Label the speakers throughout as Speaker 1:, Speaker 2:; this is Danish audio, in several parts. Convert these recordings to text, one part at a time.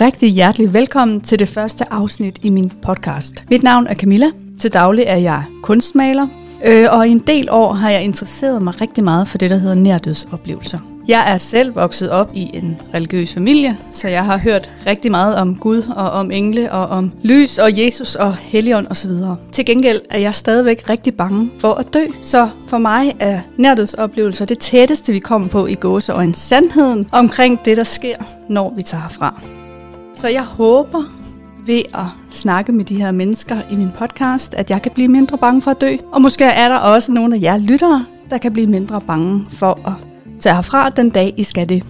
Speaker 1: rigtig hjertelig velkommen til det første afsnit i min podcast. Mit navn er Camilla. Til daglig er jeg kunstmaler, øh, og i en del år har jeg interesseret mig rigtig meget for det, der hedder nærdødsoplevelser. Jeg er selv vokset op i en religiøs familie, så jeg har hørt rigtig meget om Gud og om engle og om lys og Jesus og Helligånd osv. Til gengæld er jeg stadigvæk rigtig bange for at dø, så for mig er nærdødsoplevelser det tætteste, vi kommer på i gåse og en sandheden omkring det, der sker, når vi tager fra. Så jeg håber ved at snakke med de her mennesker i min podcast, at jeg kan blive mindre bange for at dø. Og måske er der også nogle af jer lyttere, der kan blive mindre bange for at tage herfra den dag, I skal det.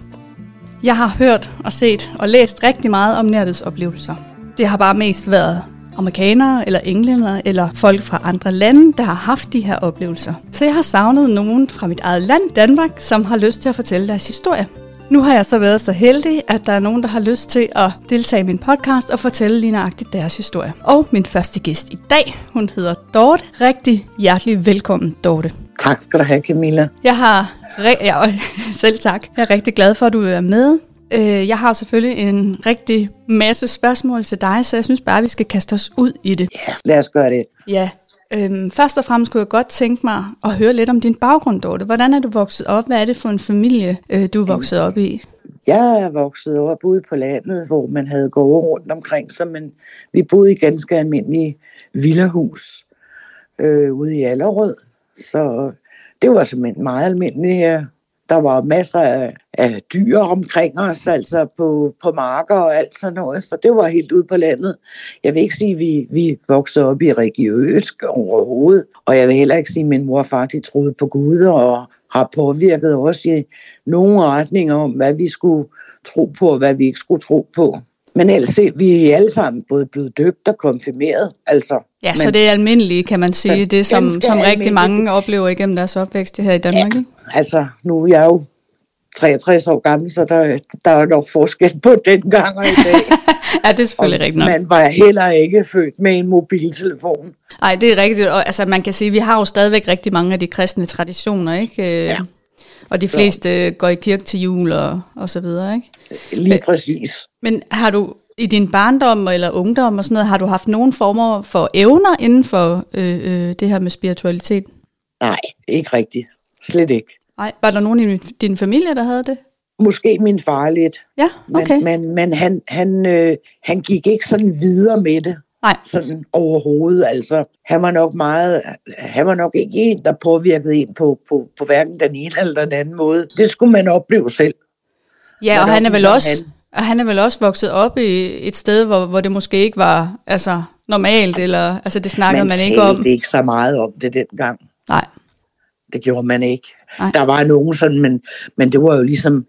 Speaker 1: Jeg har hørt og set og læst rigtig meget om nærdødsoplevelser. Det har bare mest været amerikanere eller englænder eller folk fra andre lande, der har haft de her oplevelser. Så jeg har savnet nogen fra mit eget land, Danmark, som har lyst til at fortælle deres historie. Nu har jeg så været så heldig, at der er nogen, der har lyst til at deltage i min podcast og fortælle lige nøjagtigt deres historie. Og min første gæst i dag, hun hedder Dorte. Rigtig hjertelig velkommen, Dorte.
Speaker 2: Tak skal du have, Camilla.
Speaker 1: Jeg har ja, selv tak. Jeg er rigtig glad for, at du er med. Øh, jeg har selvfølgelig en rigtig masse spørgsmål til dig, så jeg synes bare, vi skal kaste os ud i det.
Speaker 2: Ja, lad os gøre det.
Speaker 1: Ja, Øhm, først og fremmest kunne jeg godt tænke mig at høre lidt om din baggrund, Dorte. Hvordan er du vokset op? Hvad er det for en familie, øh, du er vokset op i?
Speaker 2: Jeg er vokset op ude på landet, hvor man havde gået rundt omkring så men vi boede i ganske almindelige villahus øh, ude i Allerød. Så det var simpelthen meget almindeligt. Der var masser af, af dyr omkring os, altså på, på marker og alt sådan noget, så det var helt ude på landet. Jeg vil ikke sige, at vi, vi voksede op i religiøst overhovedet, og jeg vil heller ikke sige, at min mor og far de troede på Gud og har påvirket os i nogle retninger om, hvad vi skulle tro på og hvad vi ikke skulle tro på. Men ellers vi er alle sammen både blevet døbt og konfirmeret. Altså,
Speaker 1: ja, men, så det er almindeligt, kan man sige. Det, som, som rigtig mange oplever igennem deres opvækst her i Danmark. Ja, ikke?
Speaker 2: Altså nu er jeg jo 63 år gammel, så der, der er nok forskel på dengang og i dag.
Speaker 1: ja, det er selvfølgelig rigtigt nok.
Speaker 2: Man var heller ikke født med en mobiltelefon.
Speaker 1: Nej, det er rigtigt. Og, altså, man kan sige, at vi har jo stadigvæk rigtig mange af de kristne traditioner, ikke? Ja. Og de fleste så. går i kirke til jul og, og så videre, ikke?
Speaker 2: Lige præcis.
Speaker 1: Men har du i din barndom eller ungdom og sådan noget, har du haft nogen former for evner inden for øh, øh, det her med spiritualitet?
Speaker 2: Nej, ikke rigtigt. Slet ikke.
Speaker 1: Nej, var der nogen i din familie, der havde det?
Speaker 2: Måske min far lidt.
Speaker 1: Ja, okay.
Speaker 2: Men, men, men han, han, øh, han gik ikke sådan videre med det.
Speaker 1: Nej.
Speaker 2: Sådan overhovedet. Altså, han var nok meget, han var nok ikke en, der påvirkede en på, på, på hverken den ene eller den anden måde. Det skulle man opleve selv.
Speaker 1: Ja, og han er vel også, han. og han er vel også vokset op i et sted, hvor, hvor det måske ikke var altså, normalt, eller altså det snakkede man, man ikke om.
Speaker 2: Man ikke så meget om det dengang.
Speaker 1: Nej.
Speaker 2: Det gjorde man ikke. Nej. Der var nogen sådan, men, men det var jo ligesom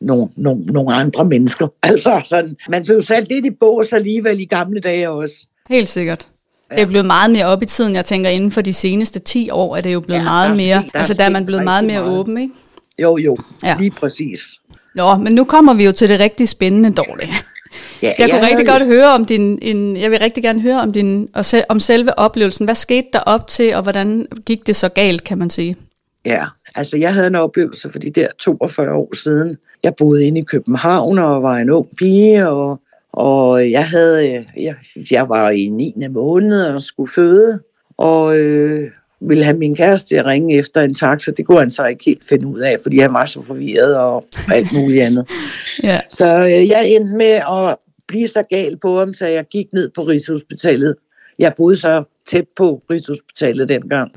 Speaker 2: nogle, nogle, nogle andre mennesker. Altså sådan, man blev sat lidt i bås alligevel i gamle dage også.
Speaker 1: Helt sikkert. Det er blevet meget mere op i tiden, jeg tænker, inden for de seneste 10 år er det jo blevet ja, meget mere, der altså der er man blevet meget mere meget. åben, ikke?
Speaker 2: Jo, jo, ja. lige præcis.
Speaker 1: Nå, men nu kommer vi jo til det rigtig spændende, Dorte. Ja, jeg kunne jeg rigtig godt høre om din, en, jeg vil rigtig gerne høre om din, om selve oplevelsen. Hvad skete der op til, og hvordan gik det så galt, kan man sige?
Speaker 2: Ja, altså jeg havde en oplevelse for de der 42 år siden. Jeg boede inde i København og var en ung pige, og, og jeg, havde, jeg, jeg var i 9. måned og skulle føde, og øh, ville have min kæreste til at ringe efter en taxa. Det kunne han så ikke helt finde ud af, fordi han var så forvirret og alt muligt andet.
Speaker 1: ja.
Speaker 2: Så øh, jeg endte med at blive så gal på ham, så jeg gik ned på Rigshospitalet. Jeg boede så tæt på Rigshospitalet dengang.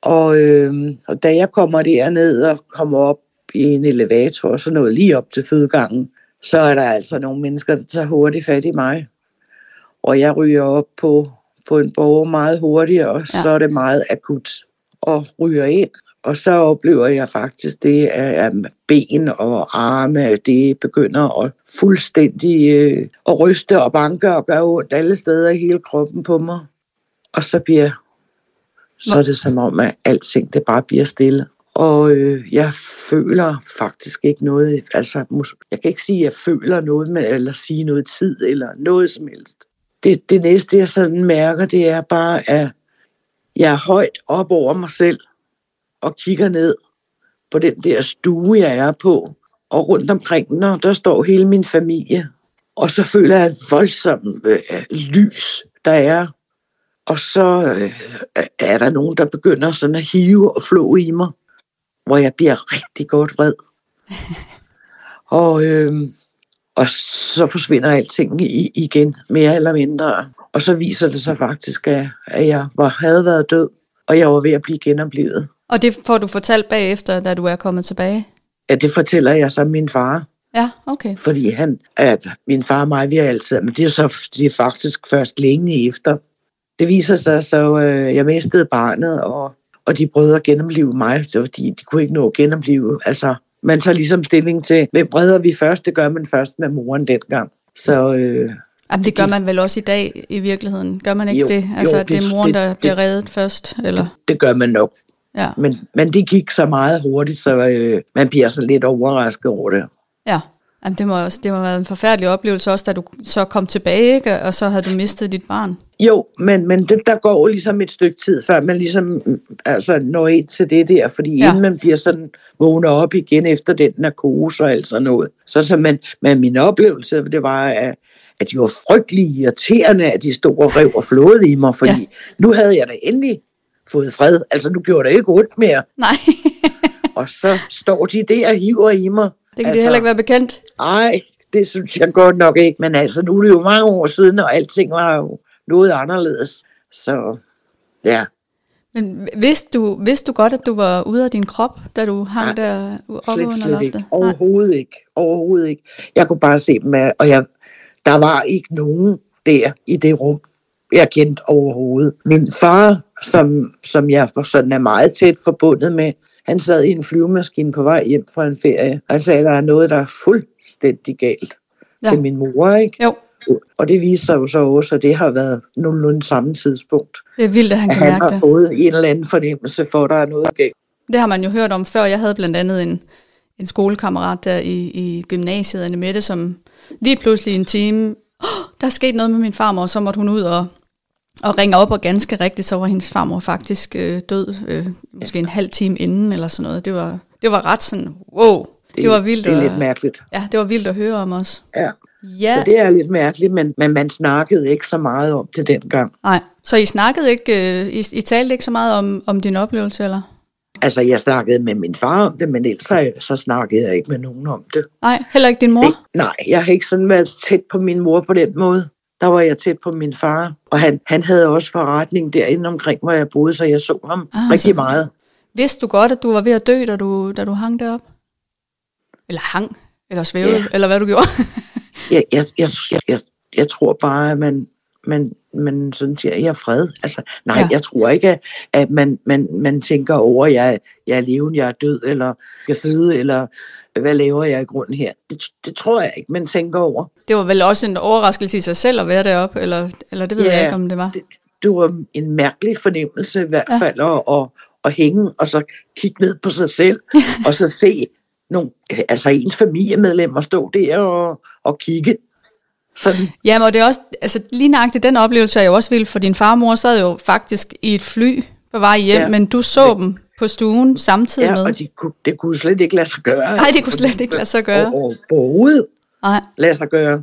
Speaker 2: Og, øh, og da jeg kommer derned og kommer op i en elevator, og så noget lige op til fødegangen, så er der altså nogle mennesker, der tager hurtigt fat i mig. Og jeg ryger op på, på en borger meget hurtigt, og ja. så er det meget akut og ryger ind. Og så oplever jeg faktisk det, at ben og arme, det begynder at fuldstændig øh, at ryste og banke og gøre ondt alle steder i hele kroppen på mig. Og så bliver så er det som om, at alting det bare bliver stille. Og øh, jeg føler faktisk ikke noget, altså jeg kan ikke sige, at jeg føler noget med, eller sige noget tid, eller noget som helst. Det, det næste, jeg sådan mærker, det er bare, at jeg er højt op over mig selv, og kigger ned på den der stue, jeg er på. Og rundt omkring den, der står hele min familie. Og så føler jeg et voldsomt øh, lys, der er. Og så øh, er der nogen, der begynder sådan at hive og flå i mig, hvor jeg bliver rigtig godt vred. og, øh, og så forsvinder alting i, igen, mere eller mindre. Og så viser det sig faktisk, at, at jeg var, havde været død, og jeg var ved at blive genoplevet.
Speaker 1: Og det får du fortalt bagefter, da du er kommet tilbage?
Speaker 2: Ja, det fortæller jeg så min far.
Speaker 1: Ja, okay.
Speaker 2: Fordi han, at min far og mig, vi er altid, men det er så det er faktisk først længe efter. Det viser sig så, øh, jeg mistede barnet, og, og de brødre at gennemlive mig, fordi de kunne ikke nå at gennemlive. Altså, man tager ligesom stilling til, hvem breder vi først? Det gør man først med moren dengang. Så, øh,
Speaker 1: Jamen, det gør man vel også i dag i virkeligheden. Gør man ikke jo, det? Altså, jo, det, det er moren, der det, bliver reddet først? Eller?
Speaker 2: Det, det gør man nok.
Speaker 1: Ja.
Speaker 2: Men, men det gik så meget hurtigt, så øh, man bliver så lidt overrasket over det.
Speaker 1: Ja, Jamen, det, må også, det må have været en forfærdelig oplevelse også, da du så kom tilbage, ikke? og så havde du mistet dit barn.
Speaker 2: Jo, men, men det, der går ligesom et stykke tid, før man ligesom altså, når ind til det der, fordi ja. inden man bliver sådan vågner op igen efter den narkose og alt sådan noget. Så, så man, men min oplevelse, det var, at, at de var frygtelig irriterende, at de stod og rev og flåede i mig, fordi ja. nu havde jeg da endelig fået fred. Altså, nu gjorde det ikke ondt mere.
Speaker 1: Nej.
Speaker 2: og så står de der og hiver i mig.
Speaker 1: Det kan altså, det heller ikke være bekendt.
Speaker 2: Nej, det synes jeg godt nok ikke. Men altså, nu er det jo mange år siden, og alting var jo noget anderledes. Så ja.
Speaker 1: Men vidste du, vidste du godt, at du var ude af din krop, da du hang ja, der oppe under loftet?
Speaker 2: Ikke. Overhovedet Nej. ikke. Overhovedet ikke. Jeg kunne bare se dem, og jeg, der var ikke nogen der i det rum, jeg kendte overhovedet. Min far, som, som jeg sådan er meget tæt forbundet med, han sad i en flyvemaskine på vej hjem fra en ferie. Han sagde, at der er noget, der er fuldstændig galt ja. til min mor, ikke?
Speaker 1: Jo.
Speaker 2: Og det viser sig jo så også, at det har været nogenlunde samme tidspunkt.
Speaker 1: Det er vildt, at han
Speaker 2: at
Speaker 1: kan
Speaker 2: han
Speaker 1: mærke
Speaker 2: har
Speaker 1: det.
Speaker 2: fået en eller anden fornemmelse for, at der er noget galt.
Speaker 1: Det har man jo hørt om før. Jeg havde blandt andet en, en skolekammerat der i, i gymnasiet, Anne Mette, som lige pludselig en time, oh, der er sket noget med min farmor, og så måtte hun ud og, og ringe op, og ganske rigtigt, så var hendes farmor faktisk øh, død, øh, måske en halv time inden, eller sådan noget. Det var, det var ret sådan, wow, det, det var vildt.
Speaker 2: Det er
Speaker 1: at,
Speaker 2: lidt mærkeligt.
Speaker 1: Ja, det var vildt at høre om os.
Speaker 2: Ja.
Speaker 1: Ja.
Speaker 2: Så det er lidt mærkeligt, men, men man snakkede ikke så meget om det dengang.
Speaker 1: Nej, så I snakkede ikke, øh, I, I talte ikke så meget om, om din oplevelse, eller?
Speaker 2: Altså, jeg snakkede med min far om det, men ellers så, så snakkede jeg ikke med nogen om det.
Speaker 1: Nej, heller ikke din mor?
Speaker 2: Nej, jeg har ikke sådan været tæt på min mor på den måde. Der var jeg tæt på min far, og han, han havde også forretning derinde omkring, hvor jeg boede, så jeg så ham
Speaker 1: Ah,
Speaker 2: rigtig
Speaker 1: så-
Speaker 2: meget.
Speaker 1: Vidste du godt, at du var ved at dø, da du, da du hang derop? Eller hang? Eller svævede?
Speaker 2: Ja.
Speaker 1: Eller hvad du gjorde?
Speaker 2: Jeg, jeg, jeg, jeg, jeg, jeg tror bare, at man, man, man sådan siger, jeg er fred. Altså, nej,
Speaker 1: Ja.
Speaker 2: jeg tror ikke, at, at man, man, man tænker over, jeg, jeg er levende, jeg er død, eller jeg føde, eller hvad laver jeg i grunden her. Det, det tror jeg ikke, man tænker over.
Speaker 1: det var vel også en overraskelse i sig selv at være deroppe, eller, eller det ved
Speaker 2: Ja.
Speaker 1: jeg ikke, om det var.
Speaker 2: Det, det var en mærkelig fornemmelse i hvert
Speaker 1: Ja.
Speaker 2: fald, at, at, at hænge og så kigge ned på sig selv, og så se nogle, altså ens familiemedlemmer stå der og, og kigge. Sådan,
Speaker 1: Jamen, og det er også, altså lige nøjagtigt den oplevelse er jo også vild, for din far og mor sad jo faktisk i et fly på vej hjem, ja.
Speaker 2: Ja.
Speaker 1: men du så dem på stuen samtidig
Speaker 2: ja,
Speaker 1: med.
Speaker 2: og de kunne, det kunne slet ikke lade sig gøre.
Speaker 1: Nej, det kunne slet ikke lade sig gøre.
Speaker 2: Overhovedet
Speaker 1: Nej.
Speaker 2: lade sig gøre.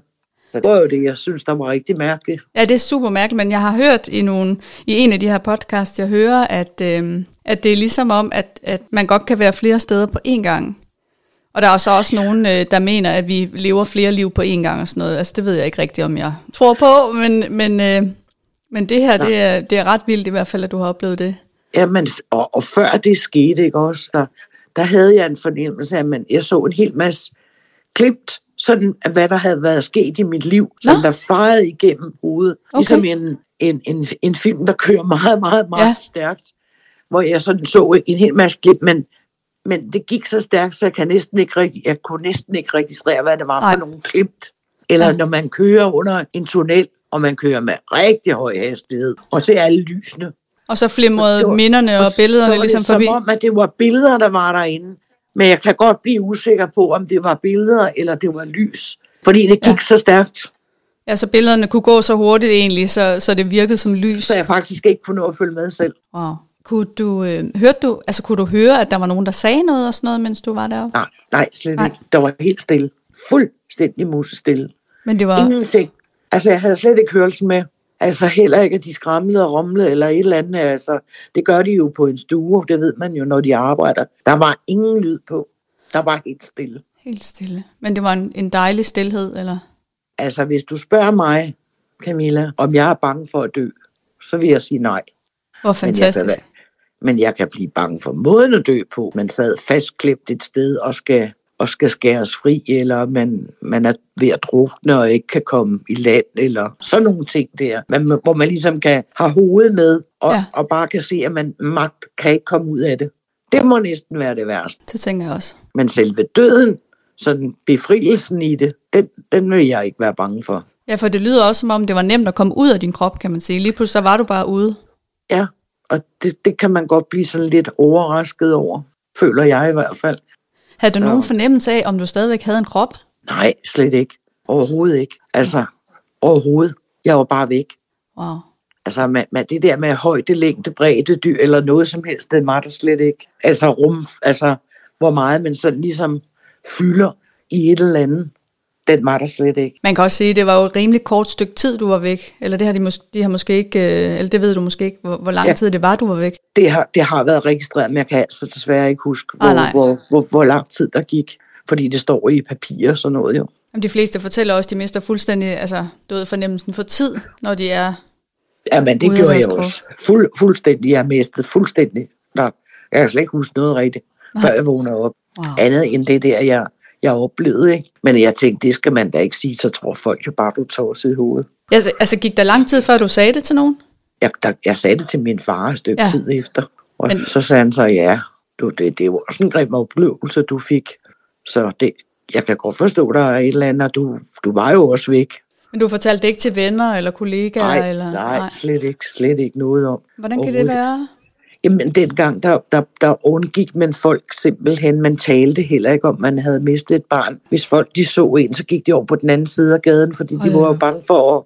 Speaker 2: Så det var jo det, jeg synes, der var rigtig mærkeligt.
Speaker 1: Ja, det er super mærkeligt, men jeg har hørt i, nogle, i en af de her podcasts, jeg hører, at, øhm, at det er ligesom om, at, at man godt kan være flere steder på én gang. Og der er så også nogen, øh, der mener, at vi lever flere liv på én gang og sådan noget. Altså, det ved jeg ikke rigtigt, om jeg tror på, men, men, øh, men det her, det er, det er ret vildt i hvert fald, at du har oplevet det.
Speaker 2: Jamen, og, og før det skete, ikke også, der, der havde jeg en fornemmelse af, at man, jeg så en hel masse klipt, sådan af hvad der havde været sket i mit liv, som
Speaker 1: Nå.
Speaker 2: der farede igennem hovedet.
Speaker 1: Okay.
Speaker 2: Ligesom en, en, en, en film, der kører meget, meget, meget
Speaker 1: ja.
Speaker 2: stærkt, hvor jeg sådan så en hel masse klip, men, men det gik så stærkt, så jeg, kan næsten ikke, jeg kunne næsten ikke registrere, hvad det var for nogle klipt. Eller når man kører under en tunnel, og man kører med rigtig høj hastighed, og ser alle lysene.
Speaker 1: Og så flimrede
Speaker 2: Det var-
Speaker 1: minderne og
Speaker 2: så
Speaker 1: billederne
Speaker 2: var
Speaker 1: ligesom
Speaker 2: det
Speaker 1: forbi.
Speaker 2: som om, at det var billeder, der var derinde. Men jeg kan godt blive usikker på, om det var billeder, eller det var lys. Fordi det gik
Speaker 1: ja.
Speaker 2: så stærkt,
Speaker 1: Ja, så billederne kunne gå så hurtigt egentlig, så, så det virkede som lys.
Speaker 2: så jeg faktisk ikke kunne nå at følge med selv.
Speaker 1: Wow. Kunne du, øh, hørte du, altså kunne du høre, at der var nogen, der sagde noget og sådan noget, mens du var deroppe?
Speaker 2: Nej, nej, slet
Speaker 1: Nej.
Speaker 2: ikke. Der var helt stille. Fuldstændig musestille.
Speaker 1: Men det var...
Speaker 2: Ingenting. Altså, jeg havde slet ikke hørelsen med. Altså, heller ikke, at de skramlede og rumlede eller et eller andet. Altså, det gør de jo på en stue, det ved man jo, når de arbejder. Der var ingen lyd på. Der var helt stille.
Speaker 1: Helt stille. Men det var en, en dejlig stillhed, eller?
Speaker 2: Altså, hvis du spørger mig, Camilla, om jeg er bange for at dø, så vil jeg sige nej.
Speaker 1: Hvor fantastisk.
Speaker 2: Men jeg, men jeg kan blive bange for måden at dø på. Man sad fastklemt et sted og skal, og skal skæres fri, eller man, man er ved at drukne og ikke kan komme i land, eller sådan nogle ting der, man, hvor man ligesom kan have hovedet med, og, ja. og bare kan se, at man magt kan ikke komme ud af det. Det må næsten være det værste.
Speaker 1: Det tænker jeg også.
Speaker 2: Men selve døden, sådan befrielsen i det, den, den vil jeg ikke være bange for.
Speaker 1: Ja, for det lyder også som om, det var nemt at komme ud af din krop, kan man sige. Lige pludselig så var du bare ude.
Speaker 2: Ja, og det, det kan man godt blive sådan lidt overrasket over, føler jeg i hvert fald.
Speaker 1: Havde du så... nogen fornemmelse af, om du stadigvæk havde en krop?
Speaker 2: Nej, slet ikke. Overhovedet ikke. Altså, overhovedet. Jeg var bare væk.
Speaker 1: Wow.
Speaker 2: Altså, med, med det der med højde, længde, bredde, dyr, eller noget som helst, det var der slet ikke. Altså, rum, altså, hvor meget man sådan ligesom fylder i et eller andet den var der slet ikke.
Speaker 1: Man kan også sige, at det var jo et rimelig kort stykke tid, du var væk. Eller det har de, mås- de har måske ikke, øh, eller det ved du måske ikke, hvor, hvor lang ja. tid det var, du var væk.
Speaker 2: Det har, det har været registreret, men jeg kan altså desværre ikke huske, hvor, ah, hvor, hvor, hvor lang tid der gik. Fordi det står i papir og sådan noget jo.
Speaker 1: Jamen, de fleste fortæller også, at de mister fuldstændig altså, du ved, fornemmelsen for tid, når de er
Speaker 2: Ja, men det gjorde jeg også. Fuld, fuldstændig. Jeg mistet fuldstændig. Der, jeg kan slet ikke huske noget rigtigt, Nej. før jeg vågner op. Wow. Andet end det der, jeg jeg oplevede. Ikke? Men jeg tænkte, det skal man da ikke sige, så tror folk jo bare, du tager i hovedet.
Speaker 1: Altså, altså gik der lang tid, før du sagde det til nogen?
Speaker 2: Jeg, der, jeg sagde det til min far et stykke ja. tid efter. Og Men... så sagde han så, ja, du, det, det var også en grim oplevelse, du fik. Så det, jeg kan godt forstå, der er et eller andet, og du, du var jo også væk.
Speaker 1: Men du fortalte det ikke til venner eller kollegaer?
Speaker 2: Nej,
Speaker 1: eller?
Speaker 2: nej, nej. Slet, ikke, slet ikke noget om.
Speaker 1: Hvordan kan det være?
Speaker 2: Jamen dengang, der, der, der undgik man folk simpelthen. Man talte heller ikke om, man havde mistet et barn. Hvis folk de så en, så gik de over på den anden side af gaden, fordi de var jo bange for at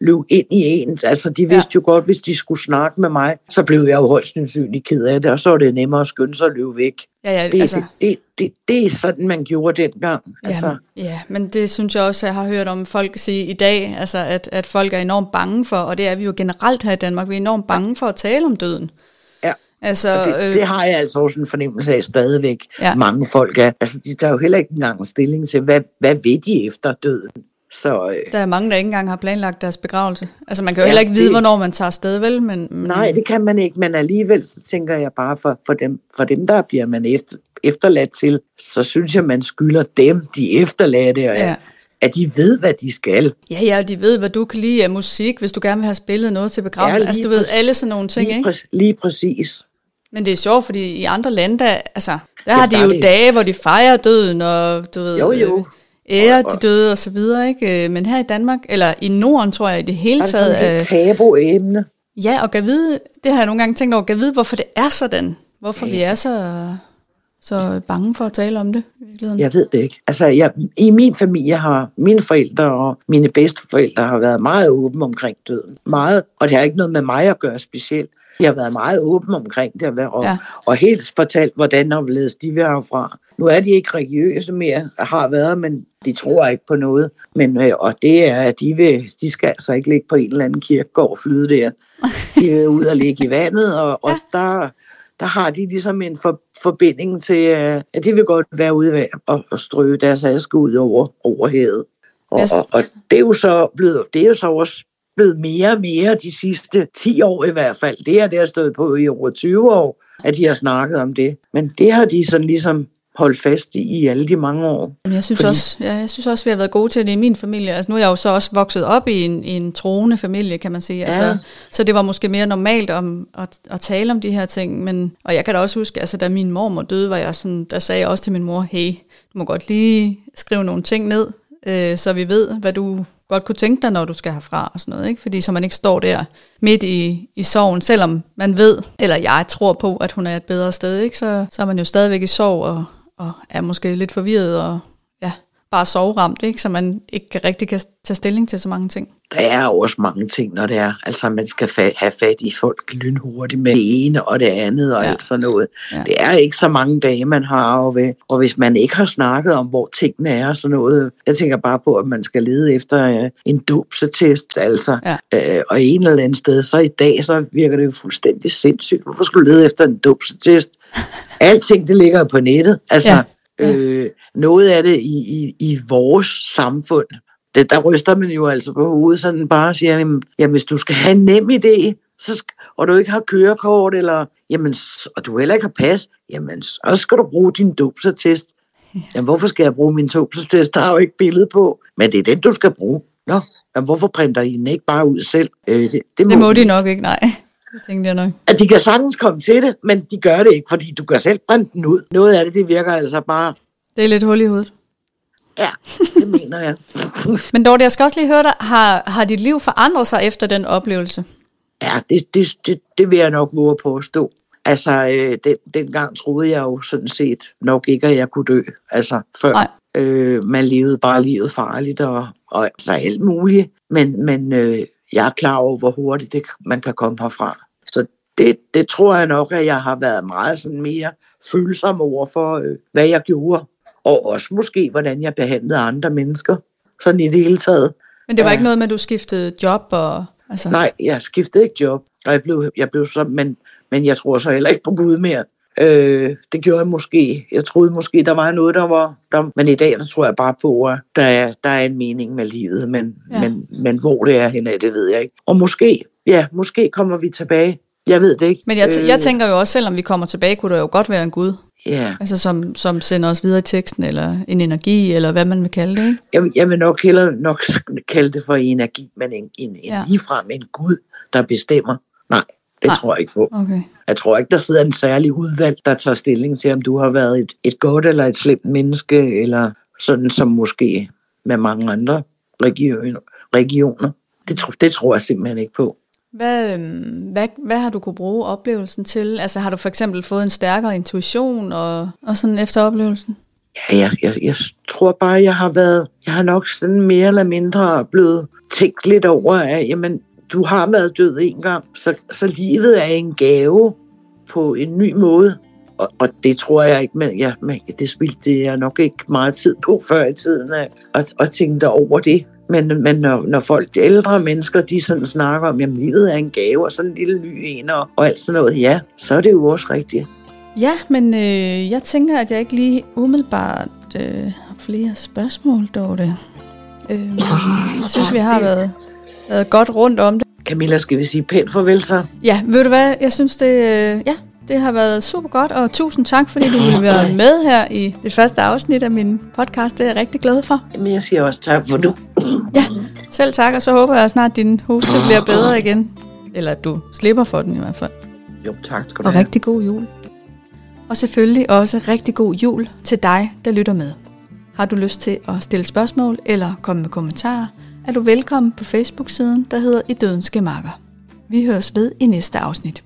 Speaker 2: løbe ind i en. Altså, de vidste ja. jo godt, hvis de skulle snakke med mig, så blev jeg jo højst sandsynligt ked af det, og så var det nemmere at skynde sig at løbe væk.
Speaker 1: Ja, ja,
Speaker 2: det,
Speaker 1: altså...
Speaker 2: det, det, det, det er sådan, man gjorde dengang. Altså.
Speaker 1: Ja, ja, men det synes jeg også, jeg har hørt om folk sige i dag, altså at, at folk er enormt bange for, og det er vi jo generelt her i Danmark, vi er enormt bange for at tale om døden.
Speaker 2: Altså, det, øh, det har jeg altså også en fornemmelse af stadigvæk. Ja. Mange folk er. Altså, de tager jo heller ikke engang stilling til, hvad, hvad ved de efter døden? Så, øh,
Speaker 1: der er mange, der ikke engang har planlagt deres begravelse. Altså man kan jo ja, heller ikke vide, det, hvornår man tager afsted, vel? Men, men,
Speaker 2: nej, det kan man ikke, men alligevel så tænker jeg bare, for, for, dem, for dem, der bliver man efter, efterladt til, så synes jeg, man skylder dem, de efterladte, og ja. at de ved, hvad de skal.
Speaker 1: Ja, ja, de ved, hvad du kan lide af musik, hvis du gerne vil have spillet noget til begravelsen. Ja, altså du ved, alle sådan nogle ting,
Speaker 2: lige
Speaker 1: ikke?
Speaker 2: Præ- lige præcis.
Speaker 1: Men det er sjovt, fordi i andre lande, der, altså, der har de jo det. dage, hvor de fejrer døden, og du ved,
Speaker 2: jo, jo. Øh,
Speaker 1: ære de døde og så videre, ikke? Men her i Danmark, eller i Norden, tror jeg, i det hele taget...
Speaker 2: Er det sådan et tabu-emne?
Speaker 1: Ja, og kan vide, det har jeg nogle gange tænkt over, kan vide, hvorfor det er sådan. Hvorfor ja. vi er så, så bange for at tale om det.
Speaker 2: Jeg ved det ikke. Altså, jeg, i min familie har mine forældre og mine bedsteforældre har været meget åbne omkring døden. Meget, og det har ikke noget med mig at gøre specielt. De har været meget åbne omkring det, og, ja. og helt fortalt, hvordan og hvorledes de vil fra. Nu er de ikke religiøse mere, har været, men de tror ikke på noget. Men, øh, og det er, at de, vil, de skal altså ikke ligge på en eller anden kirkegård og flyde der. De vil ud og ligge i vandet, og, og ja. der, der har de ligesom en for, forbinding til, øh, at de vil godt være ude og, og strøge deres aske ud over, over havet. Og, og, og det er jo så blevet, det er jo så også blevet mere og mere de sidste 10 år i hvert fald. Det er det, har stået på i over 20 år, at de har snakket om det. Men det har de sådan ligesom holdt fast i i alle de mange år.
Speaker 1: Jeg synes, Fordi... også, ja, jeg synes også, vi har været gode til det i min familie. Altså, nu er jeg jo så også vokset op i en, i en troende familie, kan man sige. Ja. Altså, så det var måske mere normalt om, at, at tale om de her ting. Men, og jeg kan da også huske, altså, da min mormor døde, var jeg sådan, der sagde jeg også til min mor, hey, du må godt lige skrive nogle ting ned, øh, så vi ved, hvad du godt kunne tænke dig, når du skal herfra og sådan noget, ikke? Fordi så man ikke står der midt i, i sorgen, selvom man ved, eller jeg tror på, at hun er et bedre sted, ikke? Så, så er man jo stadigvæk i sorg og, og er måske lidt forvirret og bare soveramt, ikke? så man ikke rigtig kan tage stilling til så mange ting.
Speaker 2: Der er også mange ting, når det er. Altså, man skal fa- have fat i folk lynhurtigt med det ene og det andet og
Speaker 1: Ja.
Speaker 2: alt sådan noget.
Speaker 1: Ja.
Speaker 2: Det er ikke så mange dage, man har. Og, ved, og hvis man ikke har snakket om, hvor tingene er og sådan noget. Jeg tænker bare på, at man skal lede efter øh, en dopsetest. Altså,
Speaker 1: Ja.
Speaker 2: øh, og en eller anden sted, så i dag, så virker det jo fuldstændig sindssygt. Hvorfor skulle du lede efter en dopsetest? Alting, det ligger på nettet. Altså,
Speaker 1: Ja.
Speaker 2: Ja.
Speaker 1: Ja.
Speaker 2: Øh, noget af det i, i, i vores samfund, det, der ryster man jo altså på hovedet, sådan bare og siger, jamen, jamen hvis du skal have en nem idé, så sk- og du ikke har kørekort, eller, jamen, og du heller ikke har pas, jamen, så skal du bruge din dopsertest. Jamen, hvorfor skal jeg bruge min dopsertest? Der er jo ikke billede på. Men det er den, du skal bruge. Nå, jamen, hvorfor printer I den ikke bare ud selv? Øh, det, det,
Speaker 1: Det må de nok ikke, nej. Det tænkte jeg nok.
Speaker 2: At de kan sagtens komme til det, men de gør det ikke, fordi du kan selv printe den ud. Noget af det, det virker altså bare,
Speaker 1: Det er lidt hul i hovedet.
Speaker 2: ja, det mener jeg.
Speaker 1: Men Dorte, jeg skal også lige høre dig, har, har dit liv forandret sig efter den oplevelse?
Speaker 2: Ja, det, det, det, det vil jeg nok våge på at stå. Altså, øh, den, dengang troede jeg jo sådan set nok ikke, at jeg kunne dø. Altså, før
Speaker 1: Nej.
Speaker 2: øh, man levede bare livet farligt og, og altså alt muligt. Men, men øh, jeg er klar over, hvor hurtigt det, man kan komme herfra. Så det, det tror jeg nok, at jeg har været meget sådan mere følsom over for, øh, hvad jeg gjorde. Og også måske, hvordan jeg behandlede andre mennesker. Sådan i det hele taget.
Speaker 1: Men det var
Speaker 2: Ja.
Speaker 1: ikke noget med, at du skiftede job og... Altså,
Speaker 2: Nej, jeg skiftede ikke job, og jeg blev, jeg blev så, men, men jeg tror så heller ikke på Gud mere. Øh, det gjorde jeg måske. Jeg troede måske, der var noget, der var... Der, men i dag, der tror jeg bare på, at der er, der er en mening med livet, men,
Speaker 1: Ja.
Speaker 2: men, men hvor det er henne, det ved jeg ikke. Og måske, ja, måske kommer vi tilbage. Jeg ved det ikke.
Speaker 1: Men jeg, t- jeg tænker jo også, selvom vi kommer tilbage, kunne der jo godt være en Gud,
Speaker 2: Ja,
Speaker 1: altså som, som sender os videre i teksten, eller en energi, eller hvad man vil kalde det, ikke?
Speaker 2: jeg, jeg vil nok hellere nok kalde det for energi, men en, en, en ja. ligefrem en Gud, der bestemmer. Nej, det
Speaker 1: Nej.
Speaker 2: tror jeg ikke på.
Speaker 1: Okay.
Speaker 2: Jeg tror ikke, der sidder en særlig udvalg, der tager stilling til, om du har været et, et godt eller et slemt menneske, eller sådan som måske med mange andre region, regioner. Det, tro, det tror jeg simpelthen ikke på.
Speaker 1: Hvad, øhm, hvad, hvad har du kunne bruge oplevelsen til? Altså har du for eksempel fået en stærkere intuition og, og sådan efter oplevelsen?
Speaker 2: Ja, jeg, jeg, jeg tror bare, jeg har været, jeg har nok sådan mere eller mindre blevet tænkt lidt over, at jamen, du har været død en gang, så, så livet er en gave på en ny måde. Og, og det tror jeg ikke, men, ja, men det spildte jeg nok ikke meget tid på før i tiden, at, at, at tænke over det. Men, men når, når folk, de ældre mennesker, de sådan snakker om, at livet er en gave, og sådan en lille ny en, og, og alt sådan noget, ja, så er det jo også rigtigt.
Speaker 1: Ja, men øh, jeg tænker, at jeg ikke lige umiddelbart øh, har flere spørgsmål, Dorte. Øh, jeg synes, vi har været, været godt rundt om det.
Speaker 2: Camilla, skal vi sige pænt farvel så?
Speaker 1: Ja, ved du hvad? Jeg synes, det, øh, ja, det har været super godt, og tusind tak, fordi du ville være med her i det første afsnit af min podcast. Det er jeg rigtig glad for.
Speaker 2: Jamen, jeg siger også tak for du.
Speaker 1: Ja, selv tak, og så håber jeg snart, at din hoste bliver bedre igen. Eller at du slipper for den i hvert fald.
Speaker 2: Jo, tak skal du
Speaker 1: Og
Speaker 2: have.
Speaker 1: rigtig god jul. Og selvfølgelig også rigtig god jul til dig, der lytter med. Har du lyst til at stille spørgsmål eller komme med kommentarer, er du velkommen på Facebook-siden, der hedder I Dødens Gemakker. Vi høres ved i næste afsnit.